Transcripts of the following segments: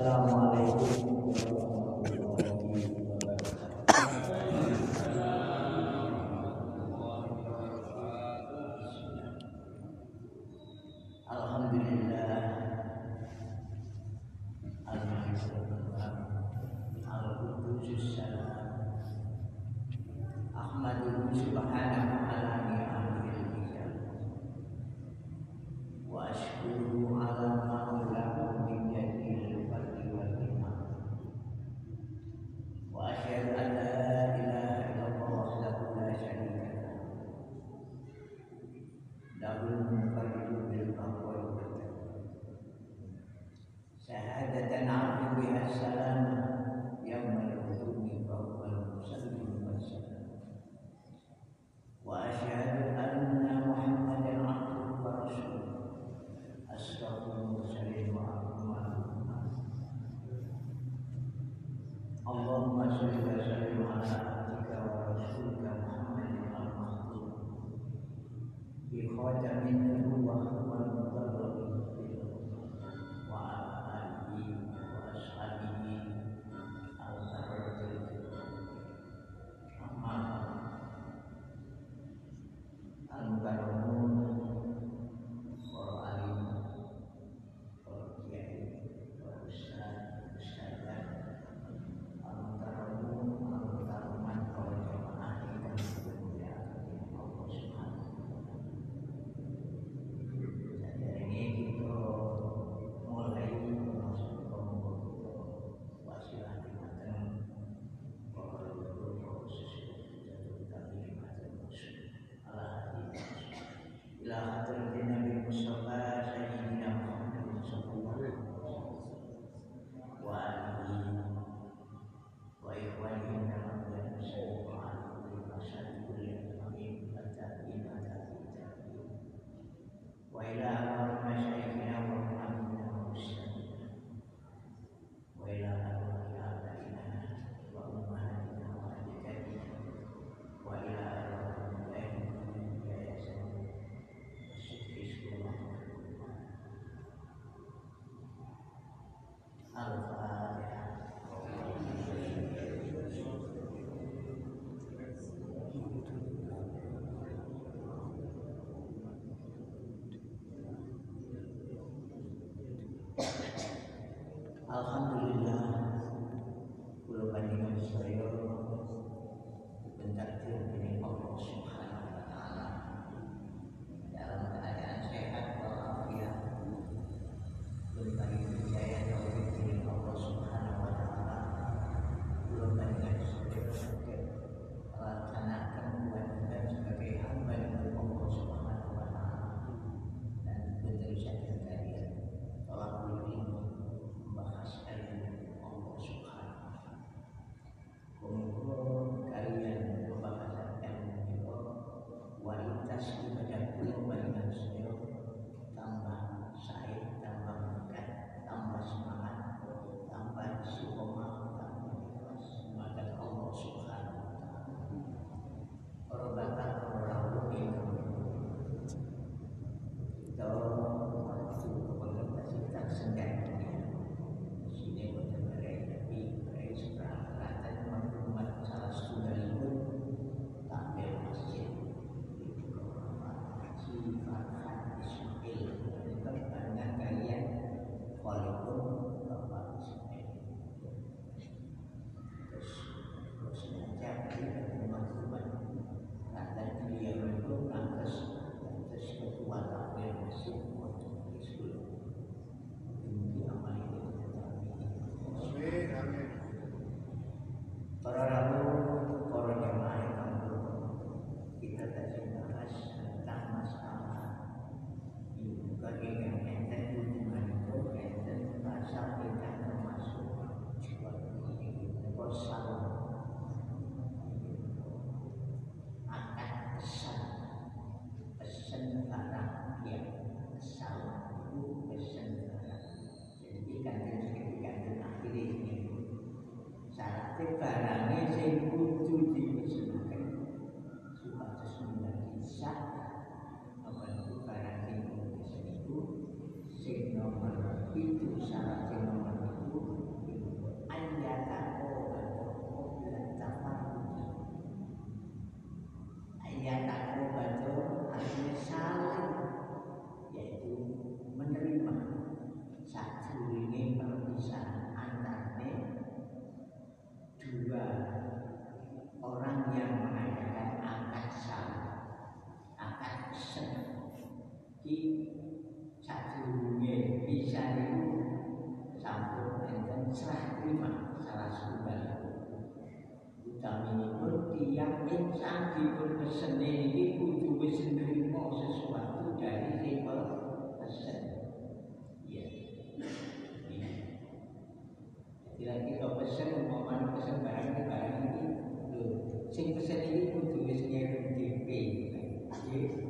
السلام عليكم Bila kita pesen umpamanya pesen barang ini barang ini, sing pesen ini kudu wis ngirim DP. Nggih.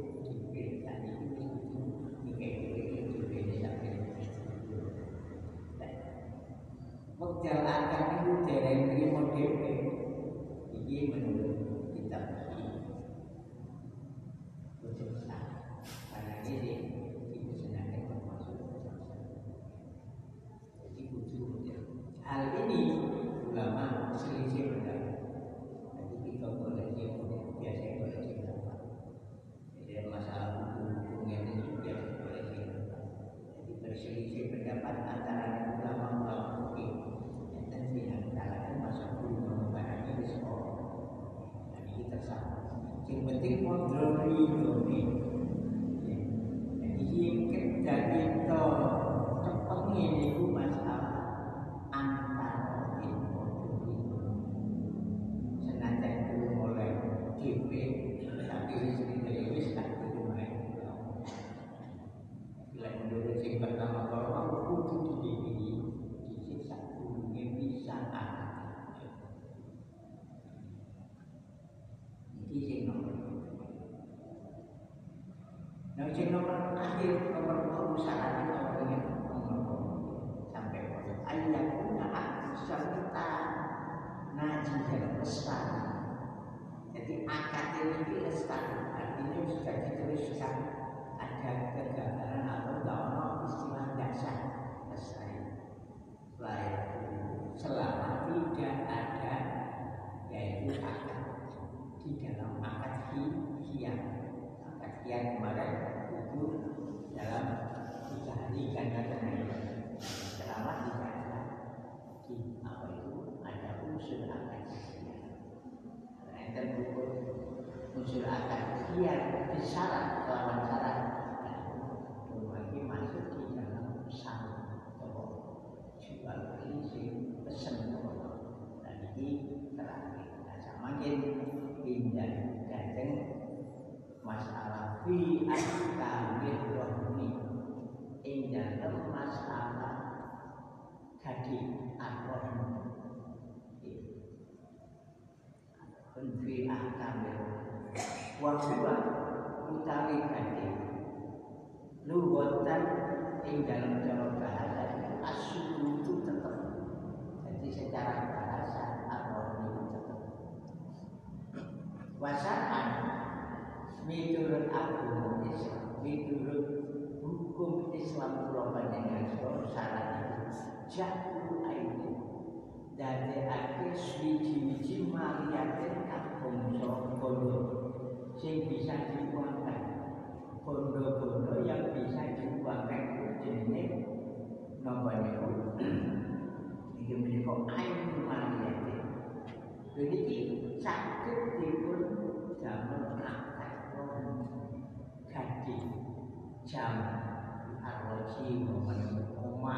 khi mà mình còn mà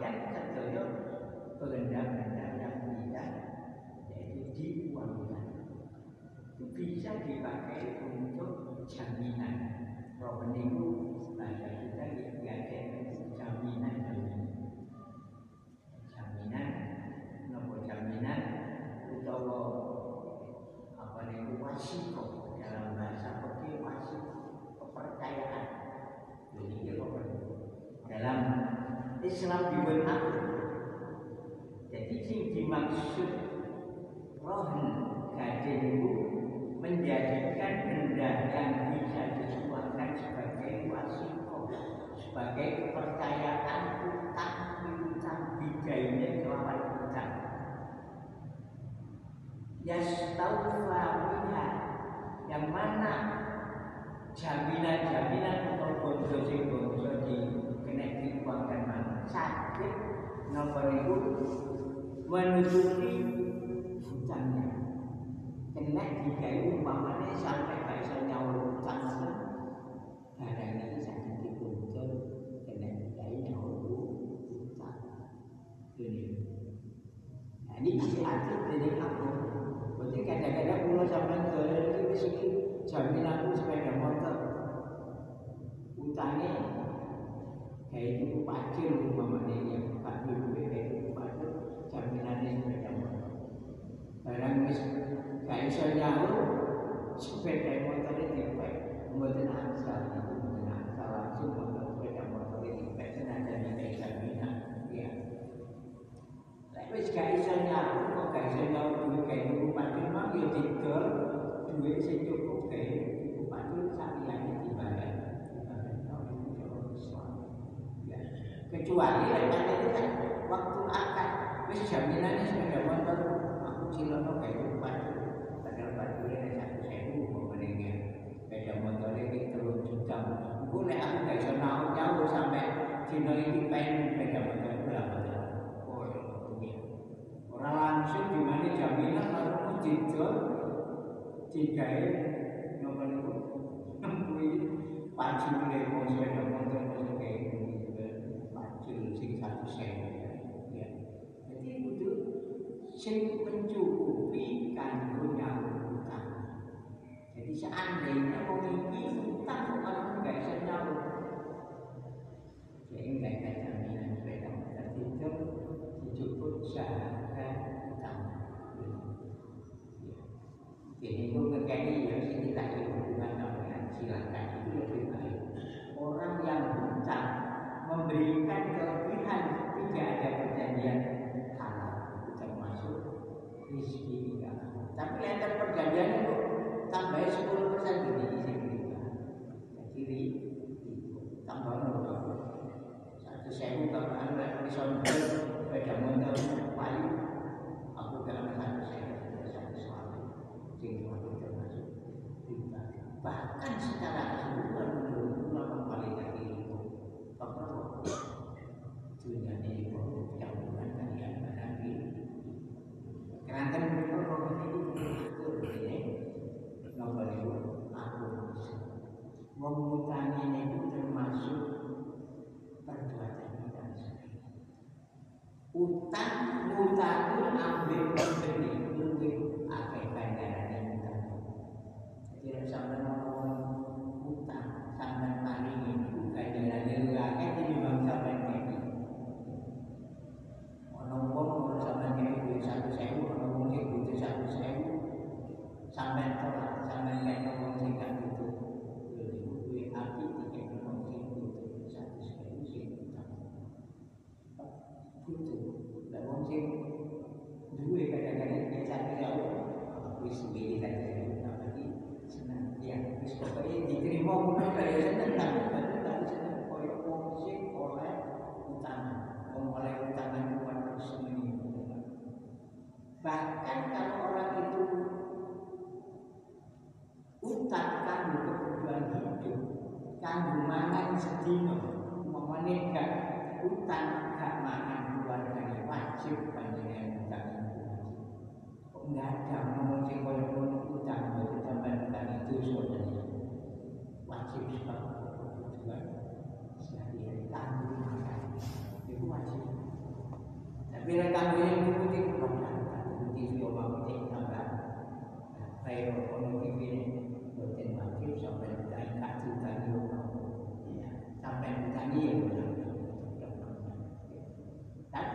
dành cách từ đó tôi gần ra mình đã làm gì đó để tôi chiếm qua người này. Chúng khi xác thì bạn cái cùng tốt chẳng gì này rồi mình đi ngủ, là cái chúng ta đi chả vì này chả vì này con quần cho chị quần cho chị cái này thì quan cái mà xa thế nó còn đi cũng mình đi chẳng nhỉ cái này thì cái cũng bằng cái này sang cái phải sang nhau chẳng lắm thà này nó sang cái cái quần cho cái này cái nhau cũng chẳng cái hiểu cái đó hati dari aku berarti kadang-kadang pulau zaman ke itu jaminan aku sebagai kemudian angsa, mboten angsa langsung chỉ cái nó vẫn cũng quý bạn chỉ người một người đồng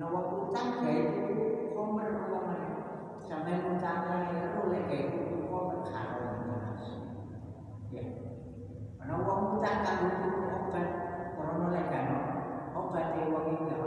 નવા ઉચાન ગઈ કોમન રોવાને ચાલે ઉચાન ગઈ રોલે ગઈ કોમન ખારો નવા ઉચાન કાઢું ઓકે કોરોના લેવાનો ઓકે તે વગી ગયો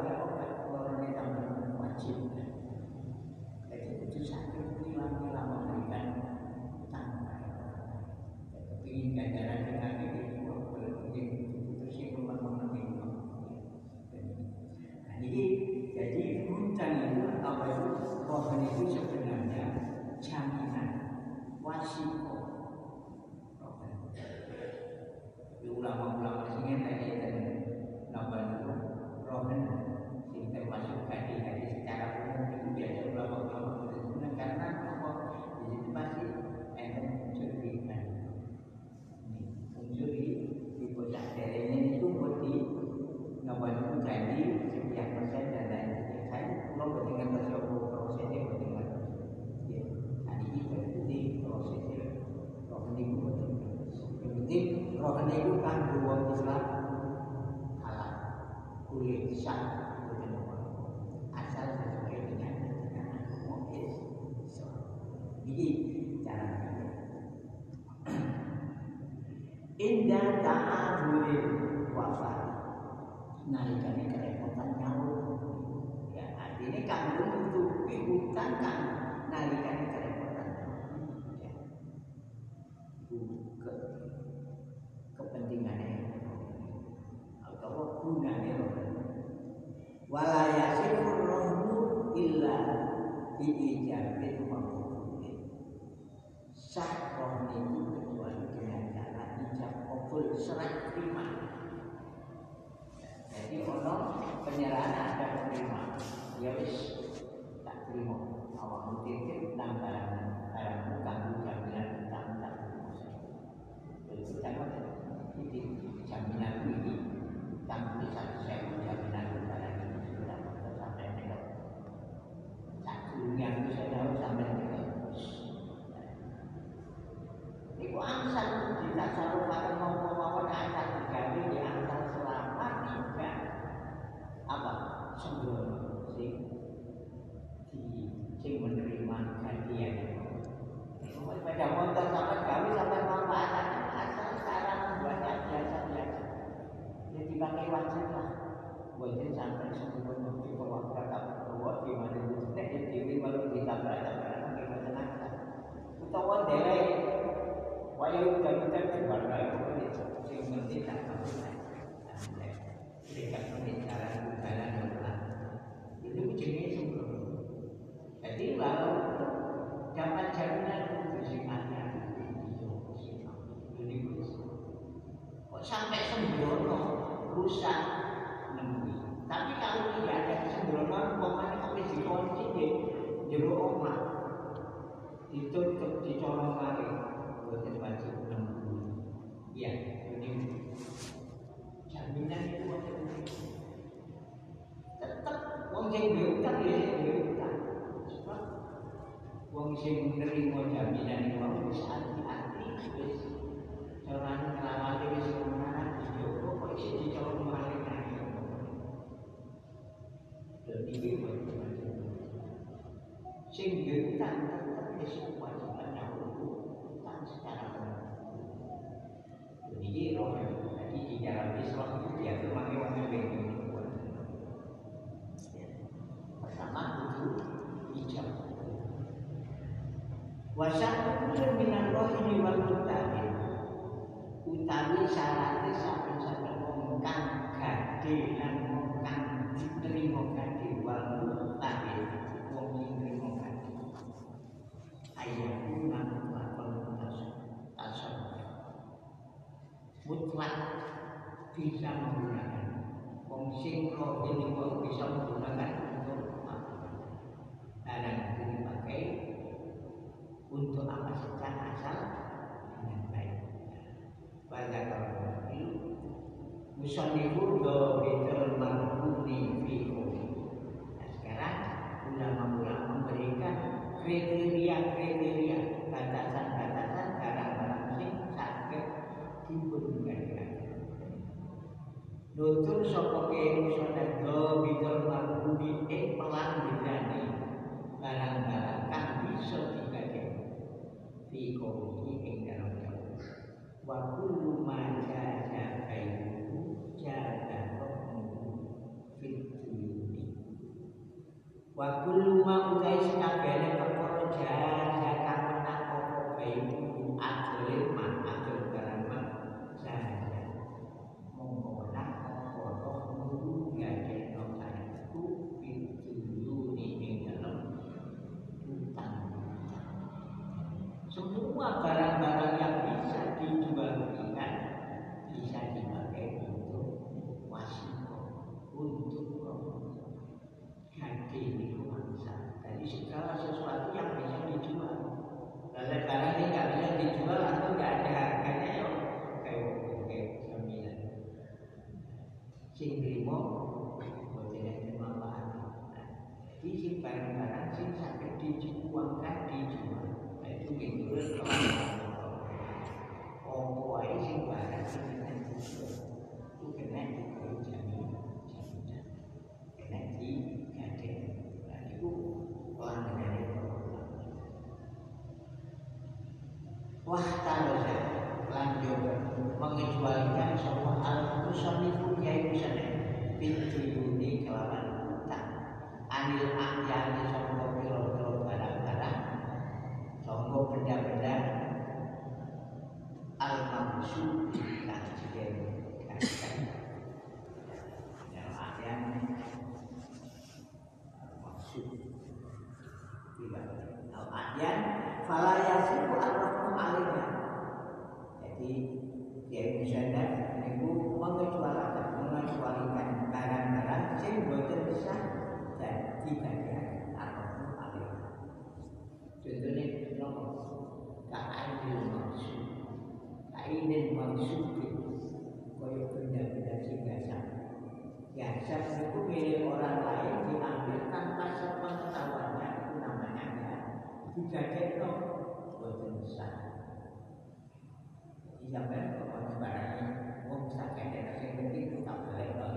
Balaya suku al-mahkum alimah Jadi di Indonesia itu mengecualikan mengecualikan barang-barang yang boten besar dan dibagikan al-mahkum alimah Contohnya nopo? Ka'ainil maksu ingin maksu koyo benda-benda sehingga sama Ya, itu milik orang lain di jajan kok boten sah. Jadi sampean kok ana barangnya wong sakjane sing penting tak boleh kok.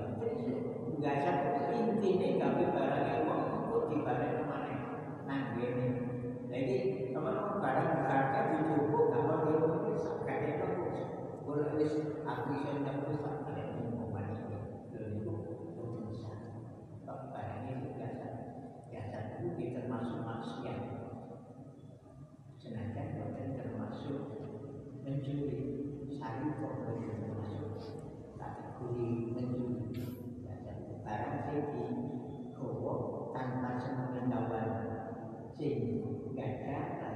Enggak sampe intine gawe barangnya wong kok dibarengno maneh nang ngene. Jadi teman barang berharga dijupuk gak perlu sakjane kok. Wis aku iso nyebut termasuk mencuri saling korban termasuk kategori mencuri barang sing digowo tanpa semenengetahuan sing gak ada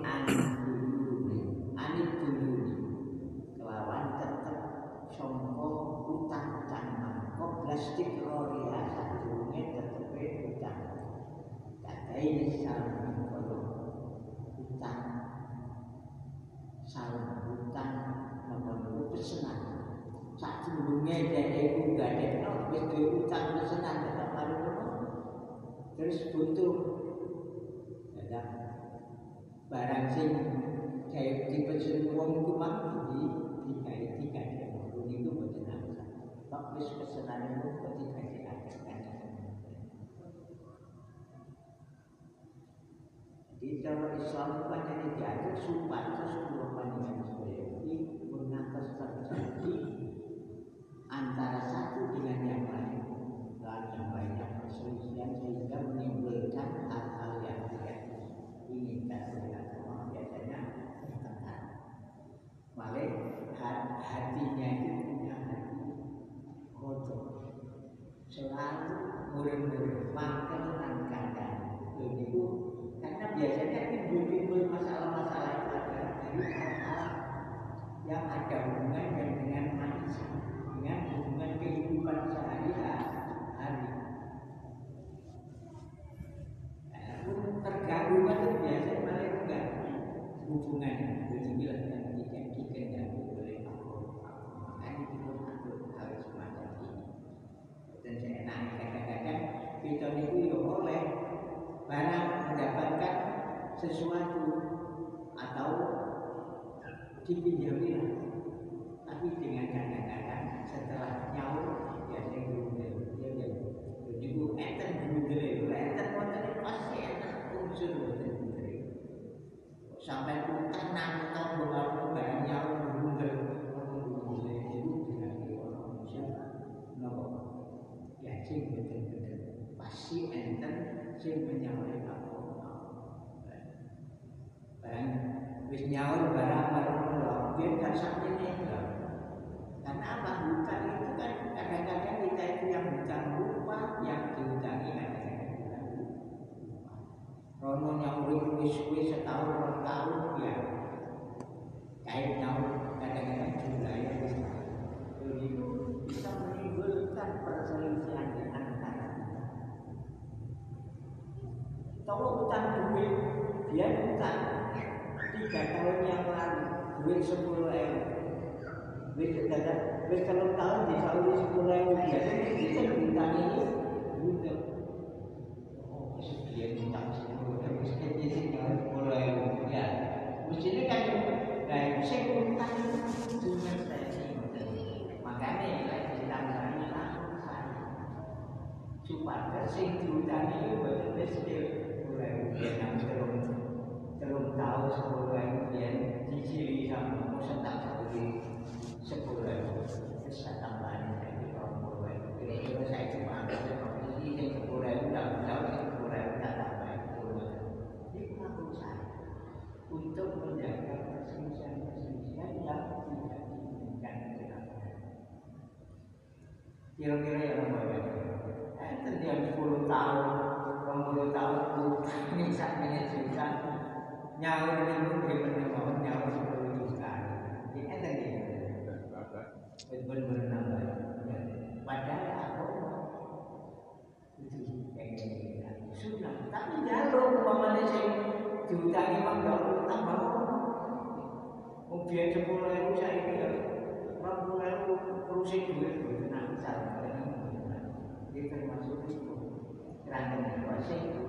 wong itu mati di dikai dikai wong iku boten angsal. Tok wis kesenanganmu kok dikai Di dalam Islam itu hanya diatur supaya seluruh pandangan saya ini mengatas terjadi antara satu dengan yang lain. murid-murid tiga tahun yang lalu duit sepuluh ewu duit dadak duit kalau tahun disauri sepuluh ewu biasanya kita bintang ini budak change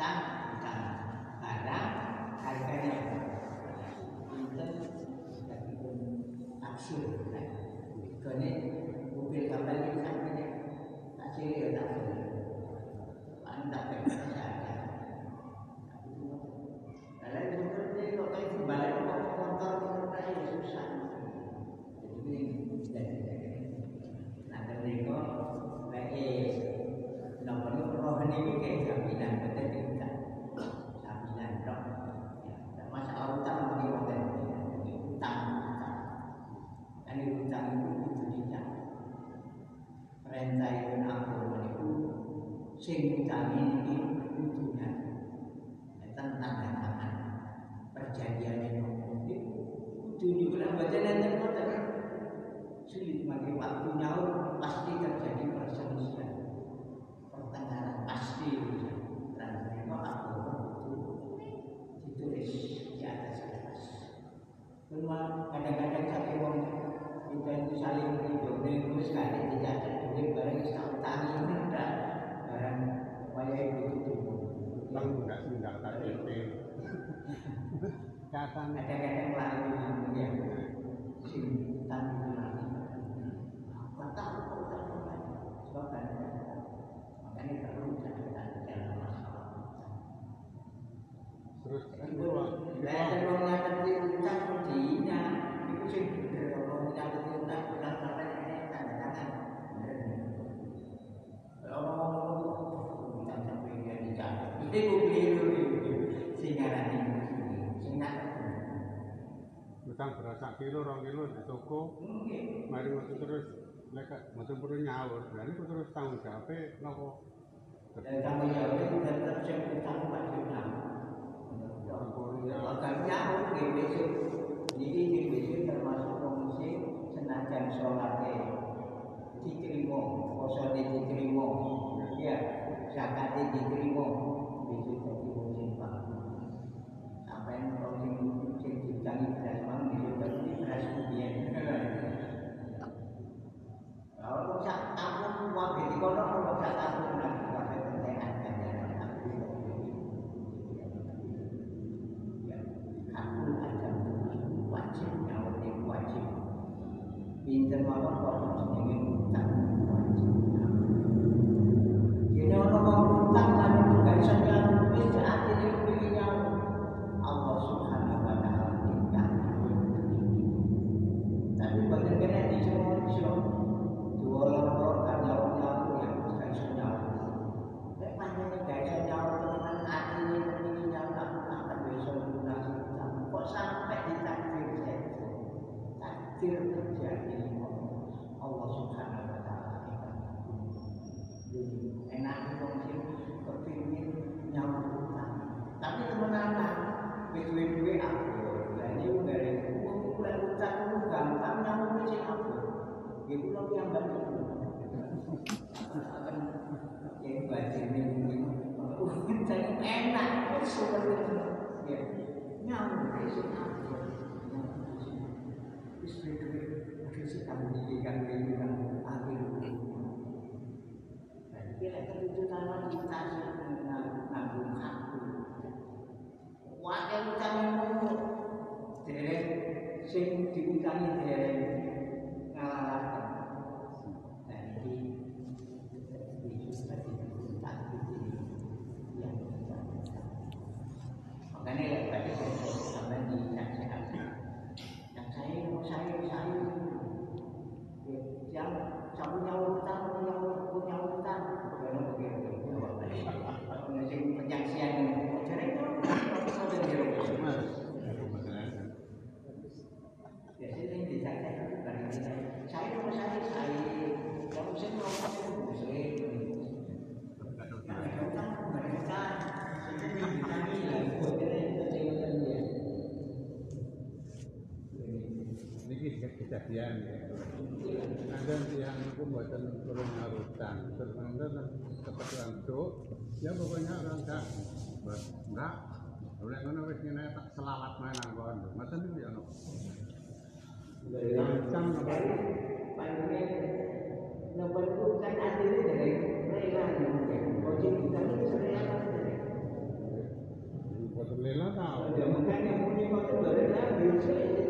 damage. Napa? Dan tanggung ya, jawab tetap sing utang Pak Yuna. Ya ampun, besok. Niki sing besok termasuk wong sing senajan salate diterima, posone diterima. Ya, zakate diterima. Besok kejadian ya. Nah, Kadang buatan turun ngarutan terkadang kepetuan untuk ya pokoknya orang tak enggak oleh karena wis tak selawat main nang ya ono apa panjenengan dari kita itu Lela tahu. Ya makanya punya Lela.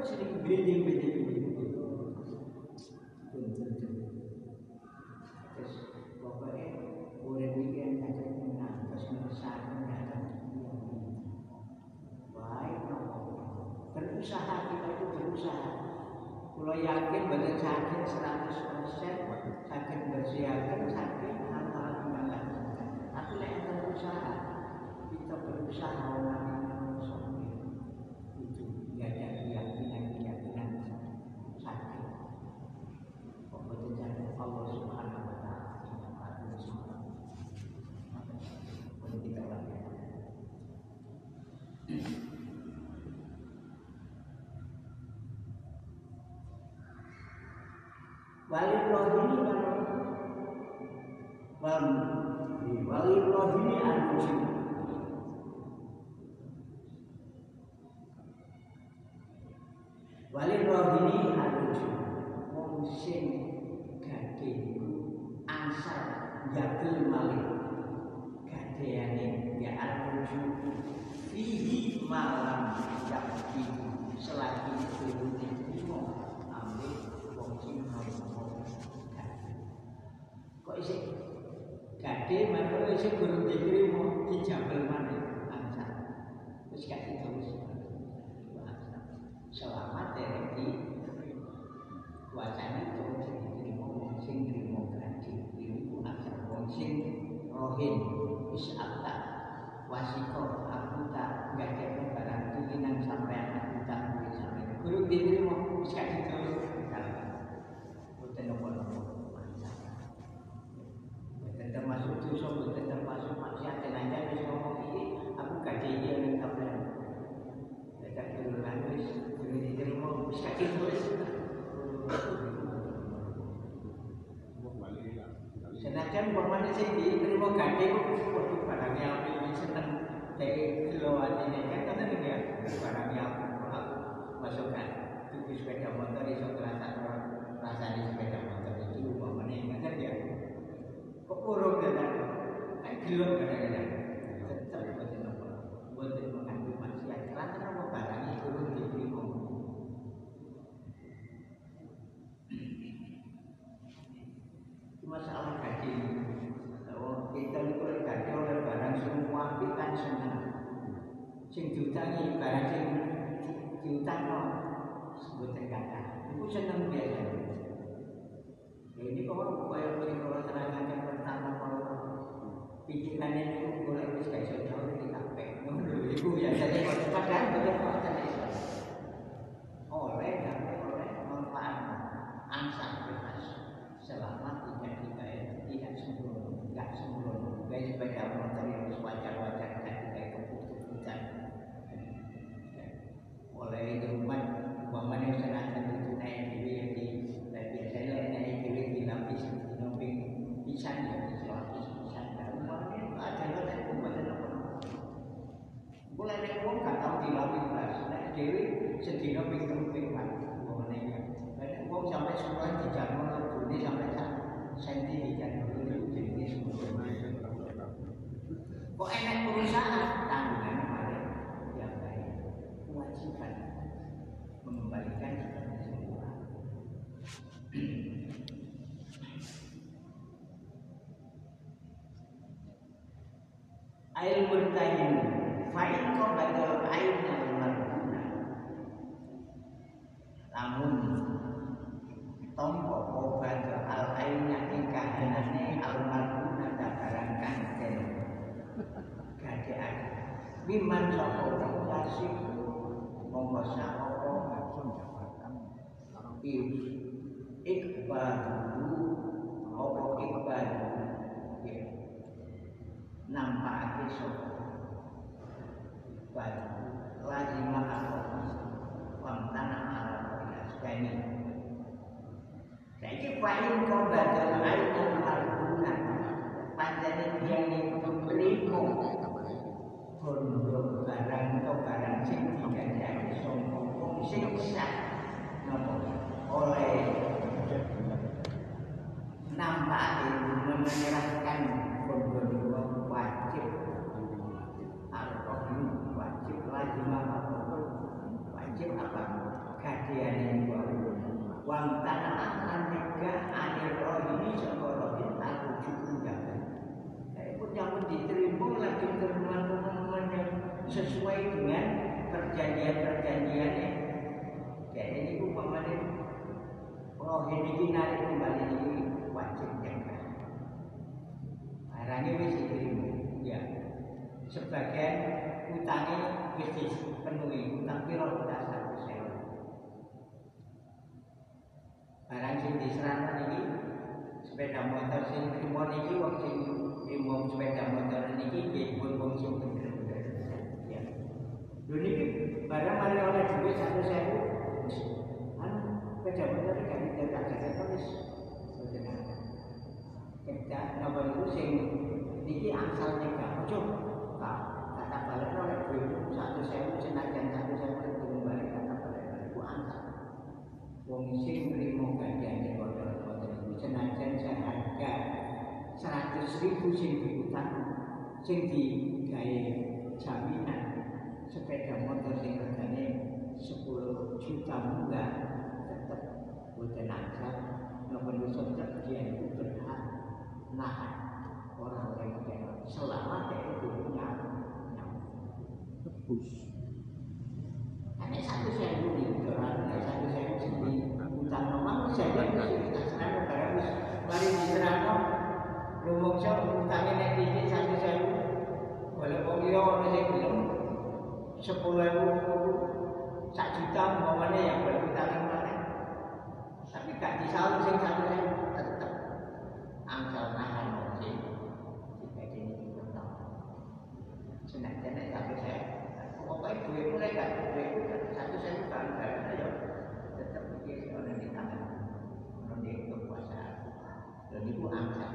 कुछ नहीं breathing विदिंग Jadi matur itu guru dikiri mau dijabel mana? Angsa. Terus kasih tahu Selamat ya, dari di wacana itu diterima wong sing terima gaji ilmu asal wong sing rohin. Bisa akta wasiko aku tak gaji barang tulinan sampai aku tak sampai guru diterima wis kasih tahu bukan koyo kira-kira serangan pertama kalau pikirannya itu boleh wis gak Iqbal Apa Iqbal Ya Nampakake sapa Iqbal Lazimah apa Wang tanah alam Ini Saiki paling kau badal air dan marguna Panjani dia ini Beriku Bondo barang atau barang sing tidak jadi sombong siksa nopo oleh nampak menyerahkan bondo wajib. Al-qadim wajib lagi wajib apa? Kadian ini wang tanah akan tiga akhir roh ini sekolah kita rujuk undangan. Pun yang diterima lagi teman-teman yang sesuai dengan perjanjian-perjanjian ya. Jadi ini umpamanya roh ini narik kembali ini wajib jangan. Barangnya wis diterima. Ya. Sebagian utangnya wis dipenuhi, utang piro kita satu sewa. Barang sing diserahkan ini sepeda motor sing trimo niki wong sing trimo sepeda motor niki nggih pun wong sing bener-bener. Ya. Lho barang mari oleh duit 100.000. sepeda motor iki gak bisa tak jaga wis boten ada. Kita napa niku sing niki angsal nika ojo tak kata balik oleh duit 100.000 senajan 100.000 turun balik kata balik iku angsal. Wong sing nrimo ganjane motor-motor iku senajan seharga seratus ribu sing diutang sing digawe jaminan sepeda motor sing hargane 10 juta munggah angsal nopo nusa dia itu berhak nahan orang orang yang selama dia itu punya tebus hanya satu saya dulu orang satu saya sendiri utang memang saya jadi kita serang negara wis mari diserang rumong saya utangnya nek dikit satu boleh wong liya ono sing gelem sepuluh ribu juta umpamanya yang cạnh chị sáu sinh sao cho em tập tập ăn cho hai hai, một chị thì phải chị nhìn trong đó sinh này cái này là cái xe. Không có cái quyền của lấy cả. Quyền sao cho xe của bạn phải nó rồi tật tật cái kia nó nên đi thẳng nó để tục quả xã rồi đi của ăn sao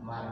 mà